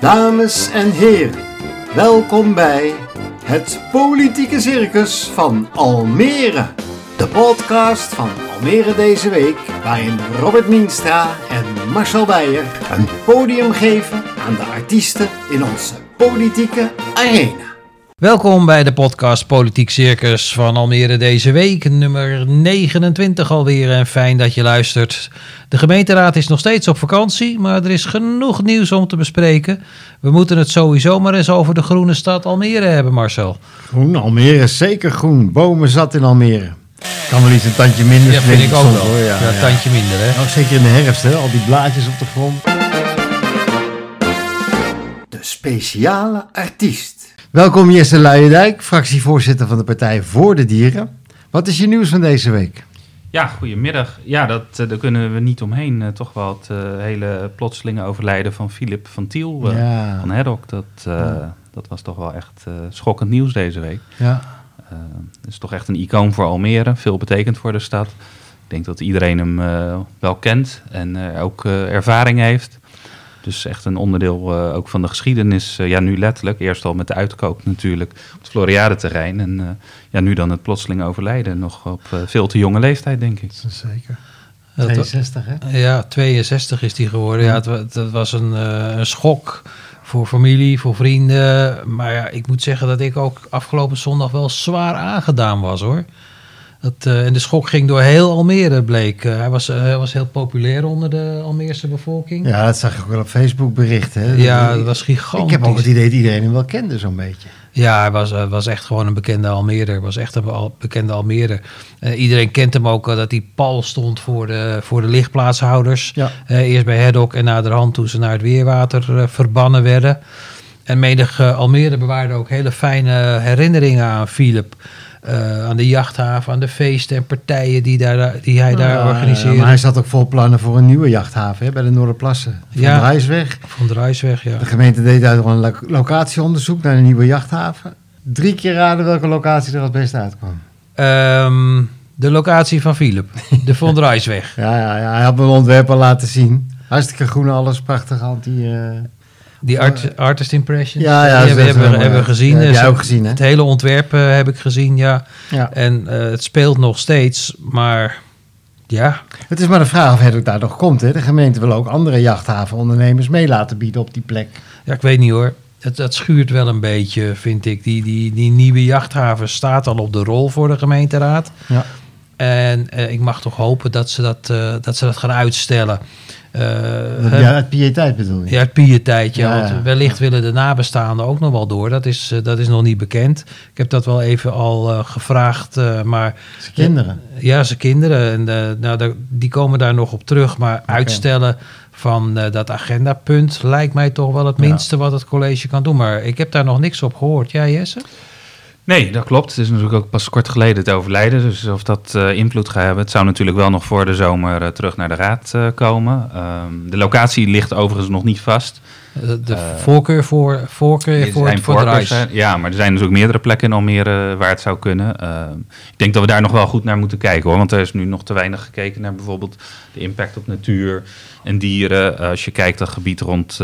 Dames en heren, welkom bij het Politieke Circus van Almere. De podcast van Almere deze week, waarin Robert Mienstra en Marcel Beijer een podium geven aan de artiesten in onze politieke arena. Welkom bij de podcast Politiek Circus van Almere deze week, nummer 29 alweer. En fijn dat je luistert. De gemeenteraad is nog steeds op vakantie, maar er is genoeg nieuws om te bespreken. We moeten het sowieso maar eens over de groene stad Almere hebben, Marcel. Groen, Almere is zeker groen. Bomen zat in Almere. Kan wel iets een tandje minder. Ja, vind ik ook wel. hoor, Ja, een tandje minder, hè? Nou, zeker in de herfst, hè? al die blaadjes op de grond. De speciale artiest. Welkom Jesse Luijendijk, fractievoorzitter van de Partij voor de Dieren. Wat is je nieuws van deze week? Ja, goedemiddag. Ja, dat, eh, daar kunnen we niet omheen. Eh, toch wel het eh, hele plotselinge overlijden van Philip van Tiel Ja. van Haddock. Dat, dat was toch wel echt schokkend nieuws deze week. Ja. Het is toch echt een icoon voor Almere. Veel betekend voor de stad. Ik denk dat iedereen hem wel kent en ook ervaring heeft. Dus echt een onderdeel eh, ook van de geschiedenis. Eh, ja, nu letterlijk. Eerst al met de uitkoop natuurlijk op het Floriade-terrein. En eh, ja, nu dan het plotseling overlijden. Nog op eh, veel te jonge leeftijd, denk ik. Zeker. Dat wa- 62 hè? Ja, 62 is die geworden. Ja, het, het was een, eh, een schok voor familie, voor vrienden. Maar ja, ik moet zeggen dat ik ook afgelopen zondag wel zwaar aangedaan was hoor. Dat, eh, en de schok ging door heel Almere, bleek. Eh, hij, was, eh, hij was heel populair onder de Almeerse bevolking. Ja, dat zag ik ook wel op Facebook berichten. Hè? Ja, dat was gigantisch. Ik heb ook het idee dat iedereen hem wel kende zo'n beetje. Ja, hij was, was echt gewoon een bekende. Hij was echt een al- bekende Almere. Eh, iedereen kent hem ook, dat hij pal stond voor de, voor de lichtplaatshouders. Ja. Eerst bij Haddock en naderhand toen ze naar het weerwater verbannen werden. En menig Almere bewaarde ook hele fijne herinneringen aan Philip. Eh, aan de jachthaven, aan de feesten en partijen die, daar, die hij daar Ja, organiseerde. maar hij zat ook vol plannen voor een nieuwe jachthaven hè, bij de Noorderplassen. Van Ja. de Rijsweg. Van de Ruisweg, ja. De gemeente deed daar een lo- locatieonderzoek naar een nieuwe jachthaven. Drie keer raden welke locatie er het beste uitkwam. Ehm, de locatie van Philip, de Von der Ruisweg. Ja, ja, ja, hij had mijn ontwerp al laten zien. Hartstikke groen, alles prachtig. Anti, eh Die art, artist impressions, Ja, ja, die hebben, hebben, we gezien. heb Dus jij ook het- gezien, hè? Het hele ontwerp eh, heb ik gezien, ja. ja. En eh, het speelt nog steeds, maar ja, Het is maar de vraag of het daar nog komt. Hè. De gemeente wil ook andere jachthavenondernemers mee laten bieden op die plek. ja ik weet niet hoor. Het, dat schuurt wel een beetje, vind ik. Die, die, die nieuwe jachthaven staat al op de rol voor de gemeenteraad. Ja. En eh, ik mag toch hopen dat ze dat, dat, ze dat gaan uitstellen. Eh? Ja, het piëteit bedoel je? Ja, het pietijdje. Ja, want ja. wellicht willen de nabestaanden ook nog wel door. Dat is, eh, dat is nog niet bekend. Ik heb dat wel even al eh, gevraagd. maar Zijn kinderen. ja, zijn kinderen. En, nou, die komen daar nog op terug. Maar uitstellen van dat agendapunt lijkt mij toch wel het Ja. minste wat het college kan doen. Maar ik heb daar nog niks op gehoord. Jij, Jesse? Nee, dat klopt. Het is natuurlijk ook pas kort geleden het overlijden. Dus of dat eh, invloed gaat hebben. Het zou natuurlijk wel nog voor de zomer eh, terug naar de raad eh, komen. Ehm, de locatie ligt overigens nog niet vast. De, de voorkeur voor, voorkeur voor, zijn voor. Ja, maar er zijn dus ook meerdere plekken in Almere waar het zou kunnen. Ehm, ik denk dat we daar nog wel goed naar moeten kijken hoor. Want er is nu nog te weinig gekeken naar bijvoorbeeld de impact op natuur en dieren. Als je kijkt dat gebied rond,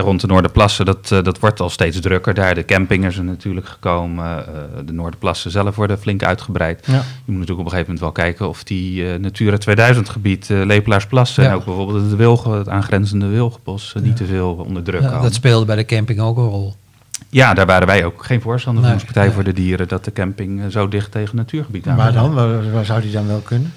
rond de Noorderplassen, dat, eh, dat wordt al steeds drukker daar. De campingers zijn natuurlijk gekomen. eh, de Noorderplassen zelf worden flink uitgebreid. Ja. Je moet natuurlijk op een gegeven moment wel kijken of die eh, Natura 2000 gebied, Lepelaarsplassen Ja. en ook bijvoorbeeld het, wilge, het aangrenzende wilgenbos niet te veel onder druk Ja, komen. dat speelde bij de camping ook een rol. Ja, daar waren wij ook geen voorstander van Nee, als Partij nee. voor de Dieren dat de camping zo dicht tegen natuurgebied aan Waar dan? Waar, waar zou die dan wel kunnen?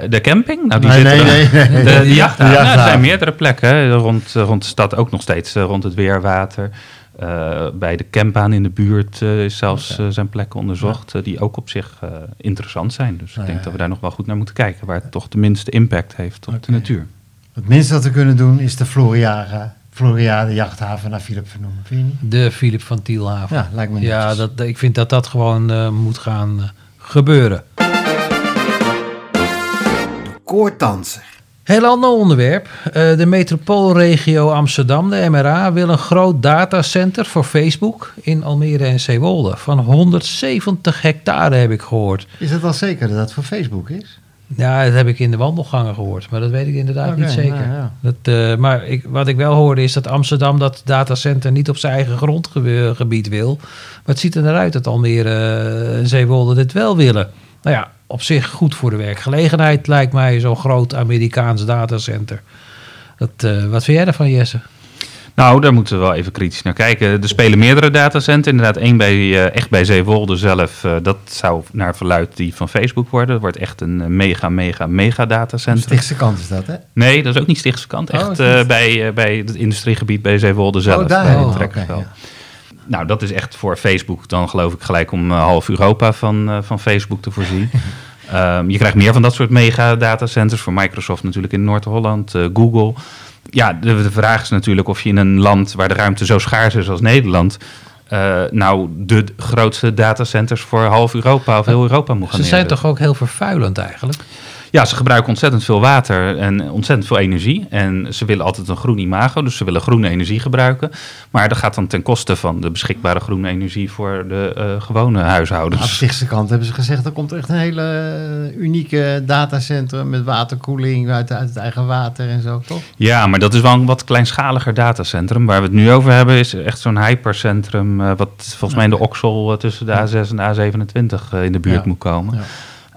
De, de camping? Nou, die Nee, zitten nee, er- nee, nee. De, de jachthaven. Nou, er zijn meerdere plekken hè, rond, eh, rond de stad, ook nog steeds eh, rond het Weerwater. Eh, bij de campbaan in de buurt eh, is zelfs, zijn plekken onderzocht die ook op zich eh, interessant zijn. Dus ik denk ja. dat we daar nog wel goed naar moeten kijken, waar het toch de minste impact heeft op de natuur. Het minste wat we kunnen doen is de Floriade, Floriade jachthaven naar Philip vernoemen. Vind je niet? De Philip van Tielhaven. Ja, lijkt me Ja, dat, ik vind dat dat gewoon eh, moet gaan gebeuren. Koordanser. Heel ander onderwerp. Eh, de metropoolregio Amsterdam, de MRA, wil een groot datacenter voor Facebook in Almere en Zeewolde. Van 170 hectare heb ik gehoord. Is het wel zeker dat dat voor Facebook is? Ja, dat heb ik in de wandelgangen gehoord, maar dat weet ik inderdaad niet zeker. nou ja. Dat, eh, maar ik, wat ik wel hoorde is dat Amsterdam dat datacenter niet op zijn eigen grondgebied wil. Maar het ziet er naar uit dat Almere en Zeewolde dit wel willen. Nou ja, op zich goed voor de werkgelegenheid lijkt mij zo'n groot Amerikaans datacenter. Dat, eh, wat vind jij daarvan, Jesse? Nou, daar moeten we wel even kritisch naar kijken. Er spelen meerdere datacenten. Inderdaad, één bij, eh, echt bij Zeewolde zelf. eh, dat zou naar verluid die van Facebook worden. Dat wordt echt een mega, mega, mega datacenter. Stichtse kant is dat, hè? Nee, dat is ook niet Stichtse kant. Oh, Echt eh, bij, eh, bij het industriegebied bij Zeewolde zelf. oh, daar. bij Oh, ja. Nou, dat is echt voor Facebook. Dan geloof ik gelijk om half Europa van, eh, van Facebook te voorzien. Ehm, je krijgt meer van dat soort mega datacenters. Voor Microsoft natuurlijk in Noord-Holland, eh, Google. Ja, de, de vraag is natuurlijk of je in een land waar de ruimte zo schaars is als Nederland... eh, nou de grootste datacenters voor half Europa of heel Europa moet gaan Ze zijn toch ook heel vervuilend eigenlijk? Ja, ze gebruiken ontzettend veel water en ontzettend veel energie. En ze willen altijd een groen imago, dus ze willen groene energie gebruiken. Maar dat gaat dan ten koste van de beschikbare groene energie voor de eh, gewone Aan de huishoudens. Stichtse kant hebben ze gezegd, er komt echt een hele eh, unieke datacentrum met waterkoeling uit, uit het eigen water en zo, toch? Ja, maar dat is wel een wat kleinschaliger datacentrum. Waar we het nu over hebben is echt zo'n hypercentrum... eh, wat volgens mij in de Oksel tussen de A6 en de A27 eh, in de buurt Ja. moet komen. Ja.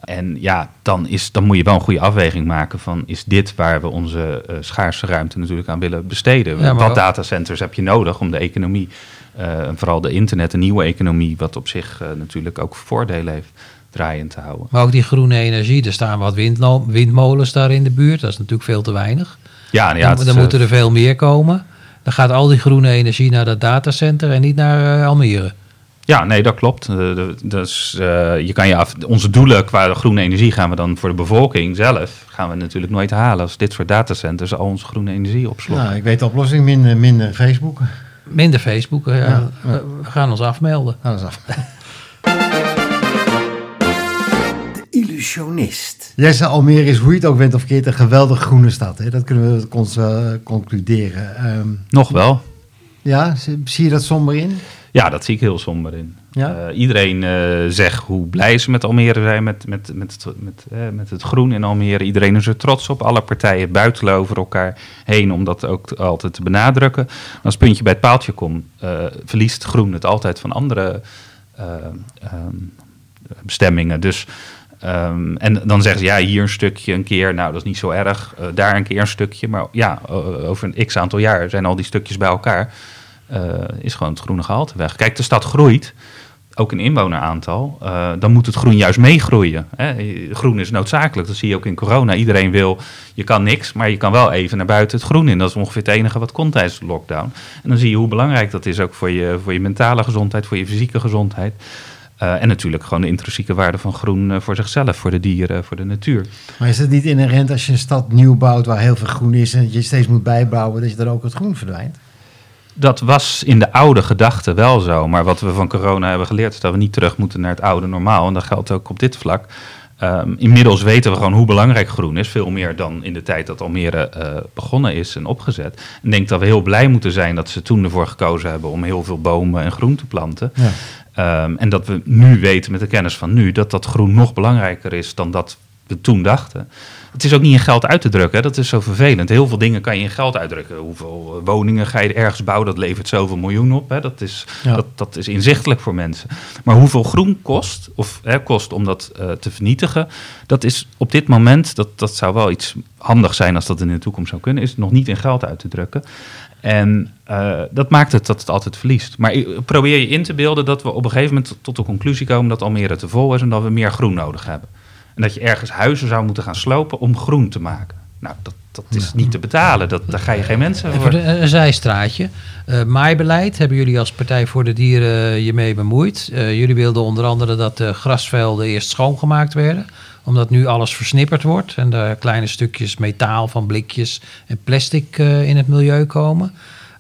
En ja, dan, is, dan moet je wel een goede afweging maken van... is dit waar we onze eh, schaarse ruimte natuurlijk aan willen besteden? Ja, Wat datacenters heb je nodig om de economie... eh, en vooral de internet, de nieuwe economie... wat op zich eh, natuurlijk ook voordelen heeft, draaiend te houden. Maar ook die groene energie, er staan wat windmolens daar in de buurt. Dat is natuurlijk veel te weinig. Ja, ja, dan moeten er veel meer komen. Dan gaat al die groene energie naar dat datacenter en niet naar Almere. Ja, nee, dat klopt. Eh, Dus eh, je kan je af, onze doelen qua groene energie gaan we dan voor de bevolking zelf gaan we natuurlijk nooit halen als dit soort datacenters al onze groene energie opslokken. Nou, ik weet de oplossing, minder, minder Facebook. Minder Facebook. ja. Ja, ja. We- gaan ons afmelden. Nou, dat is af. De illusionist. Jesse, Almere is hoe je het ook bent of keert een geweldig groene stad. Hè? Dat kunnen we cons- eh, concluderen. Ehm, Nog wel. ja, zie zie je dat somber in? Ja, dat zie ik heel somber in. Ja? Eh, iedereen eh, zegt hoe blij ze met Almere zijn, met, met, met, het, met, eh, met het groen in Almere. Iedereen is er trots op. Alle partijen buitelen over elkaar heen om dat ook altijd te benadrukken. Maar als het puntje bij het paaltje komt, eh, verliest groen het altijd van andere eh, ehm, bestemmingen. Dus, ehm, en dan zeggen ze, ja, hier een stukje een keer, nou, dat is niet zo erg. Daar een keer een stukje. Maar ja, over een x aantal jaar zijn al die stukjes bij elkaar. Eh, is gewoon het groene gehalte weg. Kijk, de stad groeit, ook in inwoneraantal. eh, dan moet het groen juist meegroeien. Groen is noodzakelijk, dat zie je ook in corona. Iedereen wil, je kan niks, maar je kan wel even naar buiten het groen in. Dat is ongeveer het enige wat kon tijdens de lockdown. En dan zie je hoe belangrijk dat is ook voor je, voor je mentale gezondheid, voor je fysieke gezondheid. Eh, en natuurlijk gewoon de intrinsieke waarde van groen voor zichzelf, voor de dieren, voor de natuur. Maar is het niet inherent als je een stad nieuw bouwt waar heel veel groen is en je steeds moet bijbouwen, dat je dan ook het groen verdwijnt? Dat was in de oude gedachte wel zo. Maar wat we van corona hebben geleerd is dat we niet terug moeten naar het oude normaal. En dat geldt ook op dit vlak. Ehm, inmiddels weten we gewoon hoe belangrijk groen is. Veel meer dan in de tijd dat Almere eh, begonnen is en opgezet. En ik denk dat we heel blij moeten zijn dat ze toen ervoor gekozen hebben om heel veel bomen en groen te planten. Ja. Ehm, en dat we nu weten met de kennis van nu dat dat groen nog belangrijker is dan dat we toen dachten. Het is ook niet in geld uit te drukken, hè. dat is zo vervelend. Heel veel dingen kan je in geld uitdrukken. Hoeveel eh, woningen ga je ergens bouwen, dat levert zoveel miljoen op. Hè. Dat, is, Ja. dat, dat is inzichtelijk voor mensen. Maar hoeveel groen kost, of hè, kost om dat eh, te vernietigen, dat is op dit moment, dat, dat zou wel iets handig zijn als dat in de toekomst zou kunnen, is nog niet in geld uit te drukken. En eh, dat maakt het dat het altijd verliest. Maar probeer je in te beelden dat we op een gegeven moment tot de conclusie komen dat Almere te vol is en dat we meer groen nodig hebben. En dat je ergens huizen zou moeten gaan slopen om groen te maken. Nou, dat, dat is niet te betalen. Dat, daar ga je geen mensen voor. de- een zijstraatje. Eh maaibeleid hebben jullie als Partij voor de Dieren je mee bemoeid. Eh, jullie wilden onder andere dat de grasvelden eerst schoongemaakt werden. Omdat nu alles versnipperd wordt en er kleine stukjes metaal van blikjes en plastic eh, in het milieu komen.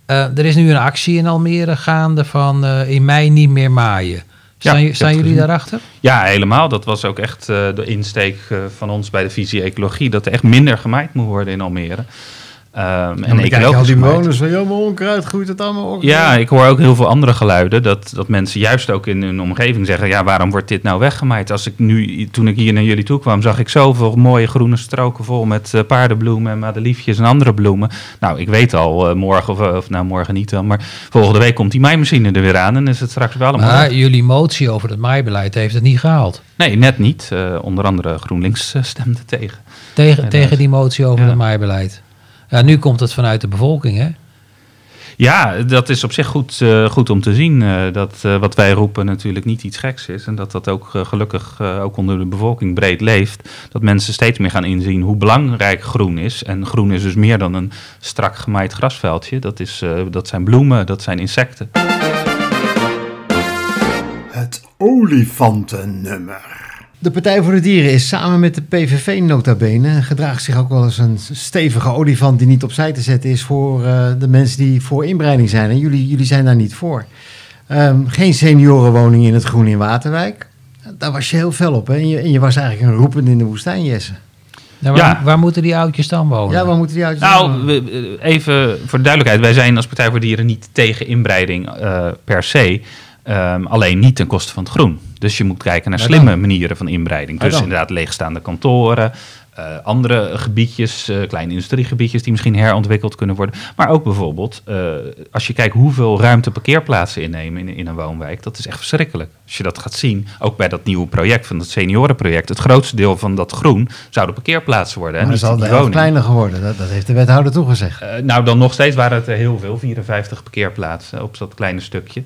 Eh, er is nu een actie in Almere gaande van eh, in mei niet meer maaien. Zijn, zijn jullie daarachter? Ja, helemaal. Dat was ook echt eh, de insteek eh, van ons bij de visie ecologie. Dat er echt minder gemaaid moet worden in Almere. Ehm, En krijg je al die bewoners van, ja, maar onkruid groeit het allemaal op. Ja, ik hoor ook heel veel andere geluiden. Dat, dat mensen juist ook in hun omgeving zeggen: ja, waarom wordt dit nou weggemaaid? Als ik nu, toen ik hier naar jullie toe kwam, zag ik zoveel mooie groene stroken vol met eh, paardenbloemen en madeliefjes en andere bloemen. Nou, ik weet al, eh, morgen, of, of nou morgen niet dan, maar volgende week komt die maaimachine er weer aan en is het straks wel allemaal. Maar jullie motie over het maaibeleid heeft het niet gehaald. Nee, net niet. Eh, onder andere GroenLinks eh, stemde tegen. Tegen, tegen die motie over Ja. het maaibeleid. Ja, nu komt het vanuit de bevolking, hè? Ja, dat is op zich goed, eh, goed om te zien. eh, dat eh, wat wij roepen natuurlijk niet iets geks is. En dat dat ook gelukkig eh, ook onder de bevolking breed leeft. Dat mensen steeds meer gaan inzien hoe belangrijk groen is. En groen is dus meer dan een strak gemaaid grasveldje. Dat, is, eh, dat zijn bloemen, dat zijn insecten. Het olifantennummer. De Partij voor de Dieren is samen met de PVV nota bene. Gedraagt zich ook wel eens een stevige olifant die niet opzij te zetten is voor eh, de mensen die voor inbreiding zijn. En jullie, jullie zijn daar niet voor. Ehm, geen seniorenwoning in het groen in Waterwijk. Daar was je heel fel op. Hè? En, je, en je was eigenlijk een roepend in de woestijn, Jesse. Nou, waar, Ja. waar moeten die oudjes dan wonen? Ja, waar moeten die uit? Nou, we- even voor de duidelijkheid. Wij zijn als Partij voor de Dieren niet tegen inbreiding eh, per se. Ehm, alleen niet ten koste van het groen. Dus je moet kijken naar slimme manieren van inbreiding. Dus inderdaad leegstaande kantoren, eh, andere gebiedjes, eh, kleine industriegebiedjes die misschien herontwikkeld kunnen worden. Maar ook bijvoorbeeld, eh, als je kijkt hoeveel ruimte parkeerplaatsen innemen in, in een woonwijk, dat is echt verschrikkelijk. Als je dat gaat zien, ook bij dat nieuwe project, van dat seniorenproject, het grootste deel van dat groen zouden parkeerplaatsen worden. maar niet is al kleiner geworden. Dat, dat heeft de wethouder toegezegd. Nou, dan nog steeds waren het heel veel, 54 parkeerplaatsen op dat kleine stukje.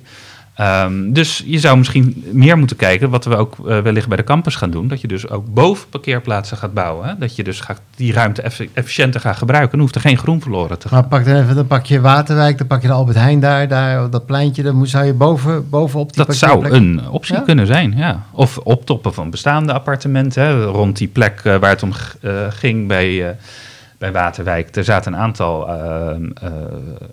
Ehm, dus je zou misschien meer moeten kijken, wat we ook eh, wellicht bij de campus gaan doen, dat je dus ook boven parkeerplaatsen gaat bouwen. Hè? Dat je dus gaat, die ruimte efficiënter gaat gebruiken. Dan hoeft er geen groen verloren te gaan. Maar pak dan even, dan pak je Waterwijk, dan pak je de Albert Heijn daar, daar dat pleintje. Dan moet, zou je boven, bovenop die Dat zou een optie Ja? kunnen zijn, ja. Of optoppen van bestaande appartementen, hè, rond die plek eh, waar het om eh, ging bij, bij Waterwijk. Er zaten een aantal eh,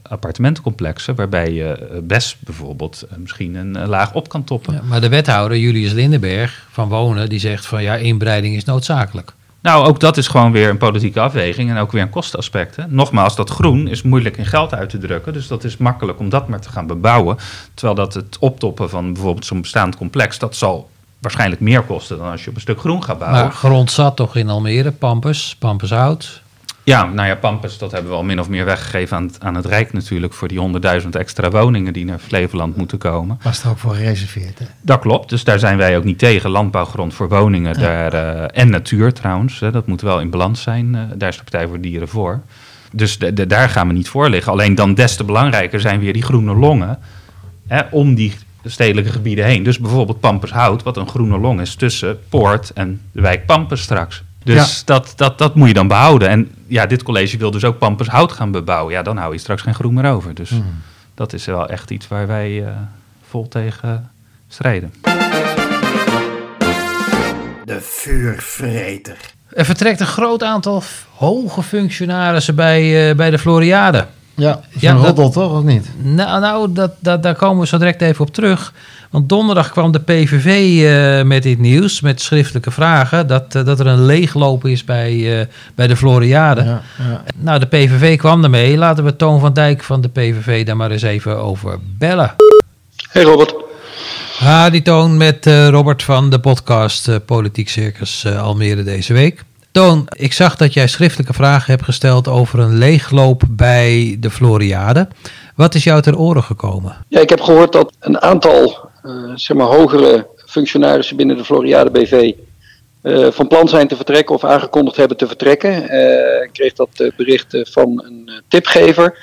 appartementencomplexen waarbij je eh, best bijvoorbeeld eh, misschien een laag op kan toppen. Ja, maar de wethouder, Julius Lindenberg van Wonen, die zegt van ja, inbreiding is noodzakelijk. Nou, ook dat is gewoon weer een politieke afweging en ook weer een kostenaspect. Hè. Nogmaals, dat groen is moeilijk in geld uit te drukken, dus dat is makkelijk om dat maar te gaan bebouwen. Terwijl dat het optoppen van bijvoorbeeld zo'n bestaand complex, dat zal waarschijnlijk meer kosten dan als je op een stuk groen gaat bouwen. Maar grond zat toch in Almere, Pampus, Pampushout. Ja, nou ja, Pampus, dat hebben we al min of meer weggegeven aan het, aan het Rijk natuurlijk... voor die 100.000 extra woningen die naar Flevoland moeten komen. Was er ook voor gereserveerd. Hè? Dat klopt, dus daar zijn wij ook niet tegen. Landbouwgrond voor woningen daar, eh, en natuur trouwens, hè, dat moet wel in balans zijn. eh, daar is de Partij voor Dieren voor. Dus de, de- daar gaan we niet voor liggen. Alleen dan des te belangrijker zijn weer die groene longen hè, om die stedelijke gebieden heen. Dus bijvoorbeeld Pampershout, wat een groene long is tussen Poort en de wijk Pampers straks. Dus dat, dat, dat moet je dan behouden. En ja, dit college wil dus ook Pampershout gaan bebouwen. Ja, dan hou je straks geen groen meer over. Dus dat is wel echt iets waar wij eh, vol tegen strijden. De vuurvreter. Er vertrekt een groot aantal hoge functionarissen bij, eh, bij de Floriade. Ja, is Ja, een dat- roddel toch, of niet? Nou, nou dat, dat, daar komen we zo direct even op terug. Want donderdag kwam de PVV eh, met dit nieuws, met schriftelijke vragen, dat, eh, dat er een leegloop is bij, eh, bij de Floriade. Ja, ja. Nou, de PVV kwam ermee. Laten we Toon van Dijk van de PVV daar maar eens even over bellen. Hey Robert. Ha, die Toon met eh, Robert van de podcast Politiek Circus eh, Almere deze week. Toon, ik zag dat jij schriftelijke vragen hebt gesteld over een leegloop bij de Floriade. Wat is jou ter oren gekomen? Ja, ik heb gehoord dat een aantal zeg maar hogere functionarissen binnen de Floriade BV eh, van plan zijn te vertrekken of aangekondigd hebben te vertrekken. Eh, ik kreeg dat eh, bericht eh, van een eh, tipgever.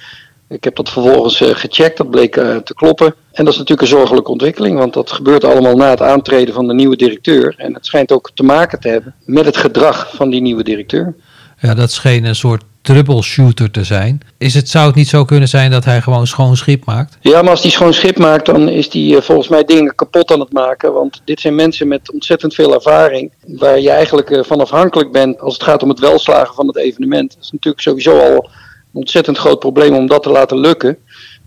Ik heb dat vervolgens eh, gecheckt, dat bleek eh, te kloppen. En dat is natuurlijk een zorgelijke ontwikkeling, want dat gebeurt allemaal na het aantreden van de nieuwe directeur. En het schijnt ook te maken te hebben met het gedrag van die nieuwe directeur. Ja, dat scheen een soort troubleshooter te zijn. Is het, zou het niet zo kunnen zijn dat hij gewoon schoon schip maakt? Ja, maar als die schoon schip maakt, dan is die eh, volgens mij dingen kapot aan het maken. Want dit zijn mensen met ontzettend veel ervaring. Waar je eigenlijk eh, van afhankelijk bent als het gaat om het welslagen van het evenement. Dat is natuurlijk sowieso al een ontzettend groot probleem om dat te laten lukken.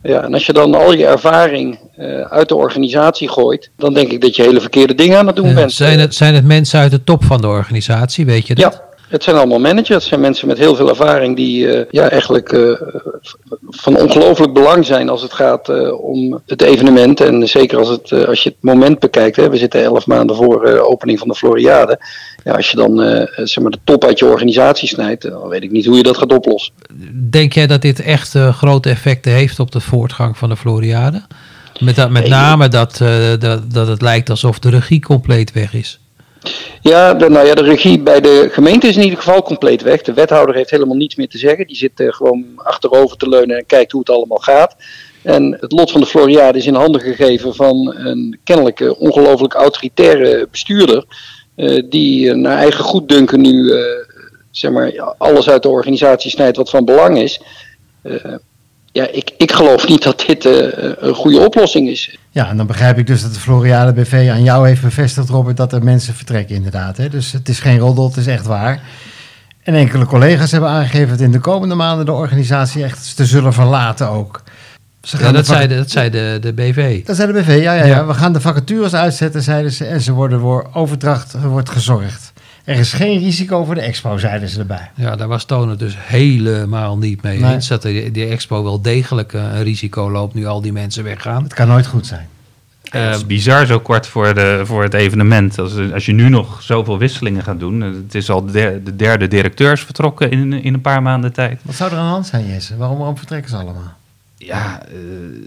Ja, en als je dan al je ervaring eh, uit de organisatie gooit, dan denk ik dat je hele verkeerde dingen aan het doen bent. zijn, het, zijn het mensen uit de top van de organisatie, weet je dat? Ja, Het zijn allemaal managers. Het zijn mensen met heel veel ervaring die uh, ja, eigenlijk uh, van ongelooflijk belang zijn als het gaat uh, om het evenement. En zeker als, het, als je het moment bekijkt. Hè, we zitten elf maanden voor de opening van de Floriade. Ja, als je dan zeg maar de top uit je organisatie snijdt, dan weet ik niet hoe je dat gaat oplossen. Denk jij dat dit echt grote effecten heeft op de voortgang van de Floriade? Met, dat, met name dat, dat, dat het lijkt alsof de regie compleet weg is. Ja, de, nou ja, de regie bij de gemeente is in ieder geval compleet weg. De wethouder heeft helemaal niets meer te zeggen. Die zit uh, gewoon achterover te leunen en kijkt hoe het allemaal gaat. En het lot van de Floriade is in handen gegeven van een kennelijk ongelooflijk autoritaire bestuurder. Uh, die uh, naar eigen goeddunken nu zeg maar, alles uit de organisatie snijdt wat van belang is ja, ik, ik geloof niet dat dit uh, een goede oplossing is. Ja, en dan begrijp ik dus dat de Floriade BV aan jou heeft bevestigd, Robert, dat er mensen vertrekken inderdaad. Hè? Dus het is geen roddel, het is echt waar. En enkele collega's hebben aangegeven dat in de komende maanden de organisatie echt te zullen verlaten ook. Ze gaan ja, dat, zei de, dat zei de, de BV. Dat zei de BV, ja, ja, ja. We gaan de vacatures uitzetten, zeiden ze. En ze worden voor overdracht wordt gezorgd. Er is geen risico voor de expo, zeiden ze erbij. Ja, daar was Tonen dus helemaal niet mee nee. eens. Dat de, de expo wel degelijk een risico loopt nu al die mensen weggaan. Het kan nooit goed zijn. het is eh, bizar zo kort voor, de, voor het evenement. Als, als je nu nog zoveel wisselingen gaat doen. Het is al de, de derde directeurs vertrokken in, in een paar maanden tijd. Wat zou er aan de hand zijn, Jesse? Waarom, waarom vertrekken ze allemaal? Ja, uh,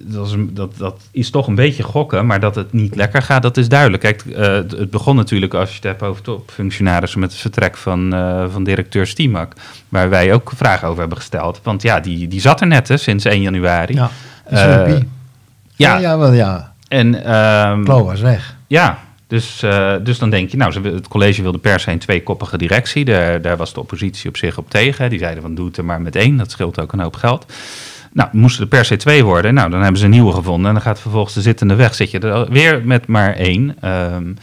dat, is, dat, dat is toch een beetje gokken, maar dat het niet lekker gaat, dat is duidelijk. Kijk, uh, het begon natuurlijk, als je het hebt over topfunctionarissen, met het vertrek van, uh, van directeur Stimak, waar wij ook vragen over hebben gesteld. Want ja, die, die zat er net hè, sinds 1 januari. Ja, ja. ja, ja, wel ja. En, um, was weg. Ja, dus, uh, dus dan denk je, nou, het college wilde per se een tweekoppige directie. Daar, daar was de oppositie op zich op tegen. Die zeiden van doe het er maar met één, dat scheelt ook een hoop geld. Nou, moesten er per se twee worden. Nou, dan hebben ze een nieuwe gevonden. En dan gaat vervolgens de zittende weg. Zit je er weer met maar één. Um,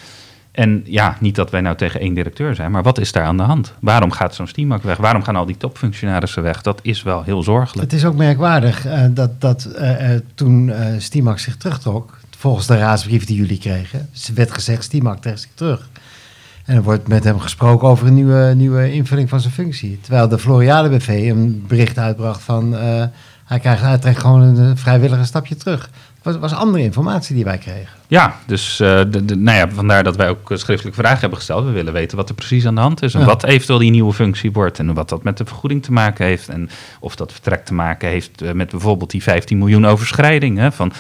en ja, niet dat wij nou tegen één directeur zijn, maar wat is daar aan de hand? Waarom gaat zo'n Stimak weg? Waarom gaan al die topfunctionarissen weg? Dat is wel heel zorgelijk. Het is ook merkwaardig uh, dat, dat uh, toen uh, Stimak zich terugtrok, volgens de raadsbrief die jullie kregen, werd gezegd Stimak trekt zich terug. En er wordt met hem gesproken over een nieuwe, nieuwe invulling van zijn functie. Terwijl de Floriade BV een bericht uitbracht van hij, krijgt, hij trekt gewoon een vrijwillige stapje terug. Het was, was andere informatie die wij kregen. Ja, dus uh, de, de, nou ja, vandaar dat wij ook schriftelijke vragen hebben gesteld. We willen weten wat er precies aan de hand is. En wat eventueel die nieuwe functie wordt. En wat dat met de vergoeding te maken heeft. En of dat vertrek te maken heeft eh, met bijvoorbeeld die 15 miljoen overschrijding. Hè, van,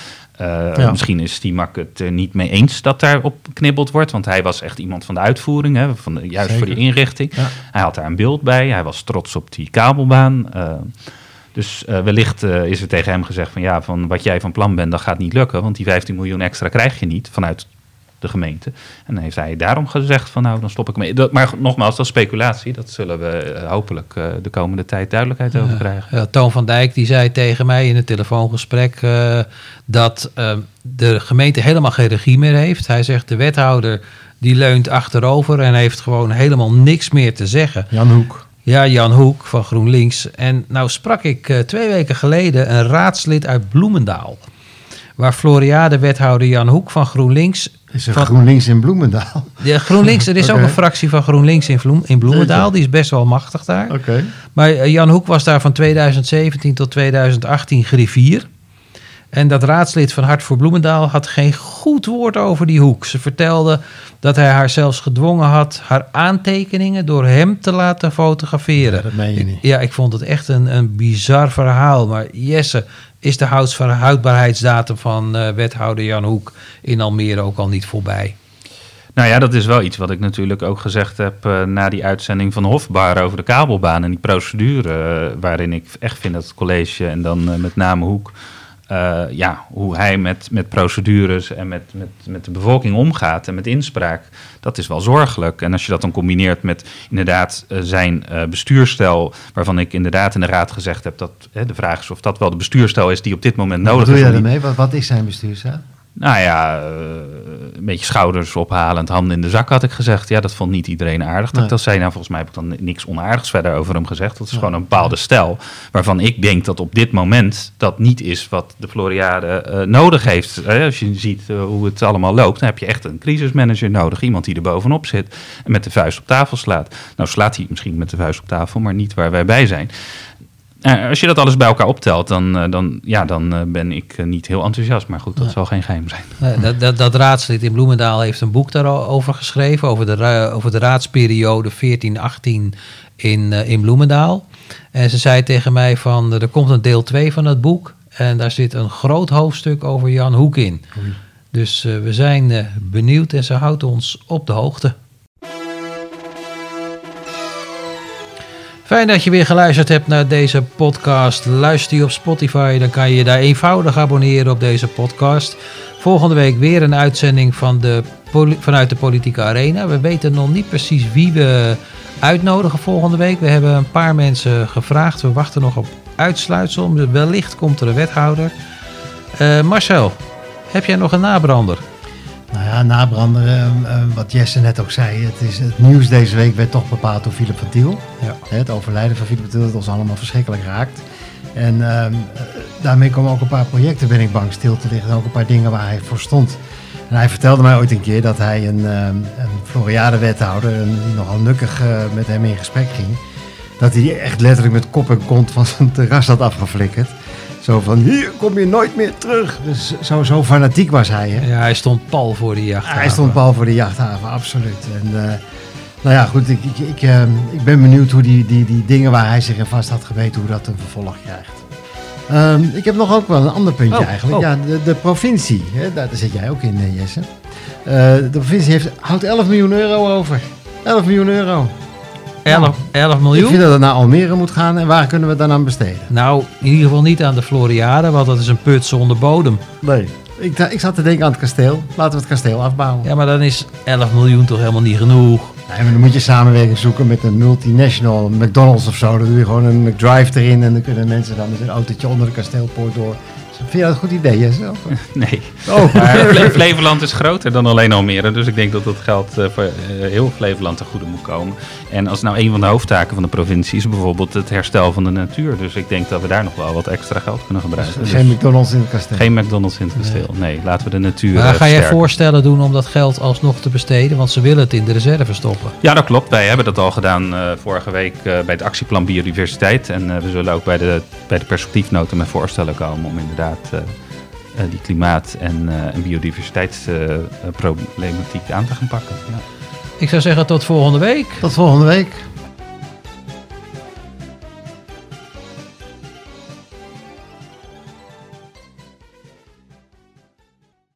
uh, ja. Misschien is Stimak het er niet mee eens dat daarop knibbeld wordt. Want hij was echt iemand van de uitvoering, hè, van de, juist Zeker. voor die inrichting. Ja. Hij had daar een beeld bij. Hij was trots op die kabelbaan. Uh, dus uh, wellicht uh, is er tegen hem gezegd van ja, van wat jij van plan bent, dat gaat niet lukken. Want die 15 miljoen extra krijg je niet vanuit de gemeente. En dan heeft hij daarom gezegd van nou, dan stop ik mee. Dat, maar nogmaals, dat is speculatie. Dat zullen we uh, hopelijk de komende tijd duidelijkheid over krijgen. Ja, Toon van Dijk die zei tegen mij in het telefoongesprek dat de gemeente helemaal geen regie meer heeft. Hij zegt de wethouder die leunt achterover en heeft gewoon helemaal niks meer te zeggen. Jan Hoek. Ja, Jan Hoek van GroenLinks. En nou sprak ik uh, twee weken geleden een raadslid uit Bloemendaal. Waar Floriade-wethouder Jan Hoek van GroenLinks... Is er van, GroenLinks in Bloemendaal? Ja, GroenLinks, er is okay. ook een fractie van GroenLinks in, Vloem, in Bloemendaal. Die is best wel machtig daar. Oké. Okay. Maar uh, Jan Hoek was daar van 2017 tot 2018 griffier. En dat raadslid van Hart voor Bloemendaal had geen goed woord over die hoek. Ze vertelde dat hij haar zelfs gedwongen had haar aantekeningen door hem te laten fotograferen. Ja, dat meen je niet. Ja, ik vond het echt een, een bizar verhaal. Maar Jesse, is de houdbaarheidsdatum van uh, wethouder Jan Hoek in Almere ook al niet voorbij? Nou ja, dat is wel iets wat ik natuurlijk ook gezegd heb uh, na die uitzending van Hofbaar over de kabelbaan en die procedure. Uh, waarin ik echt vind dat het college en dan met name Hoek uh, ja, hoe hij met, met procedures en met, met, met de bevolking omgaat en met inspraak, dat is wel zorgelijk. En als je dat dan combineert met inderdaad uh, zijn uh, waarvan ik inderdaad in de raad gezegd heb dat de vraag is of dat wel de bestuursstijl is die op dit moment nodig is. Wat doe je daarmee? Wat, wat is zijn bestuursstijl? Nou ja, eh, een beetje schouders ophalend, handen in de zak had ik gezegd. Ja, dat vond niet iedereen aardig. Dat Nee. dat zei, nou volgens mij heb ik dan niks onaardigs verder over hem gezegd. Dat is gewoon een bepaalde stijl waarvan ik denk dat op dit moment dat niet is wat de Floriade eh, nodig heeft. Eh, als je ziet hoe het allemaal loopt, dan heb je echt een crisismanager nodig. Iemand die er bovenop zit en met de vuist op tafel slaat. Nou slaat hij misschien met de vuist op tafel, maar niet waar wij bij zijn. Eh, als je dat alles bij elkaar optelt, dan, eh, dan, ja, dan eh, ben ik niet heel enthousiast. Maar goed, dat zal geen geheim zijn. Nee, dat, dat, dat raadslid in Bloemendaal heeft een boek daarover geschreven, over de, over de raadsperiode 14-18 in, in Bloemendaal. En ze zei tegen mij van, er komt een deel 2 van het boek en daar zit een groot hoofdstuk over Jan Hoek in. Dus we zijn benieuwd en ze houdt ons op de hoogte. Fijn dat je weer geluisterd hebt naar deze podcast. Luister je op Spotify, dan kan je je daar eenvoudig abonneren op deze podcast. Volgende week weer een uitzending van de, vanuit de Politieke Arena. We weten nog niet precies wie we uitnodigen volgende week. We hebben een paar mensen gevraagd. We wachten nog op uitsluitsel. Wellicht komt er een wethouder. Eh, Marcel, heb jij nog een nabrander? Ja, nabrander, eh, eh, wat Jesse net ook zei. Het, is, het nieuws deze week werd toch bepaald door Philip van Tiel. Ja. Het overlijden van Philip van Tiel dat ons allemaal verschrikkelijk raakt. En ehm, eh, daarmee komen ook een paar projecten, ben ik bang, stil te liggen. En ook een paar dingen waar hij voor stond. En hij vertelde mij ooit een keer dat hij een, ehm, een Floriade-wethouder, die nogal nukkig eh, met hem in gesprek ging, dat hij echt letterlijk met kop en kont van zijn terras had afgeflikkerd. Zo van, hier kom je nooit meer terug. Dus zo, zo fanatiek was hij. Hè? Ja, hij stond pal voor de jacht. Hij stond pal voor de jachthaven, absoluut. En, eh, nou ja, goed, ik, ik, ik, eh, ik ben benieuwd hoe die, die, die dingen waar hij zich in vast had geweten, hoe dat een vervolg krijgt. Ehm, ik heb nog ook wel een ander puntje Oh, eigenlijk. oh. Ja, de, de provincie, hè, daar, daar zit jij ook in, eh, Jesse. Eh, de provincie heeft, houdt 11 miljoen euro over. 11 miljoen euro. 11, 11 Ik miljoen? vind dat het naar Almere moet gaan en waar kunnen we dan aan besteden? Nou, in ieder geval niet aan de Floriade, want dat is een put zonder bodem. Nee. Ik, ik zat te denken aan het kasteel. Laten we het kasteel afbouwen. Ja, maar dan is 11 miljoen toch helemaal niet genoeg. Nee, maar dan moet je samenwerking zoeken met een multinational, een McDonald's of zo. Dan doe je gewoon een McDrive erin en dan kunnen mensen dan met een autootje onder de kasteelpoort door. Vind je dat een goed idee, Jesse? Of- Nee. Oh, Maar Fle- Flevoland is groter dan alleen Almere. Dus ik denk dat dat geld eh, voor eh, heel Flevoland ten goede moet komen. En als nou een van de hoofdtaken van de provincie is bijvoorbeeld het herstel van de natuur. Dus ik denk dat we daar nog wel wat extra geld kunnen gebruiken. Dus geen McDonald's in het kasteel. geen McDonald's in het kasteel. Nee, laten we de natuur Maar eh, ga jij voorstellen doen om dat geld alsnog te besteden? Want ze willen het in de reserve stoppen. Ja, dat klopt. Wij hebben dat al gedaan eh, vorige week eh, bij het actieplan biodiversiteit. En eh, we zullen ook bij de, bij de perspectiefnota met voorstellen komen om inderdaad eh, eh, die klimaat- en, eh en biodiversiteitsproblematiek aan te gaan pakken. Ja. Ik zou zeggen tot volgende week. Tot volgende week.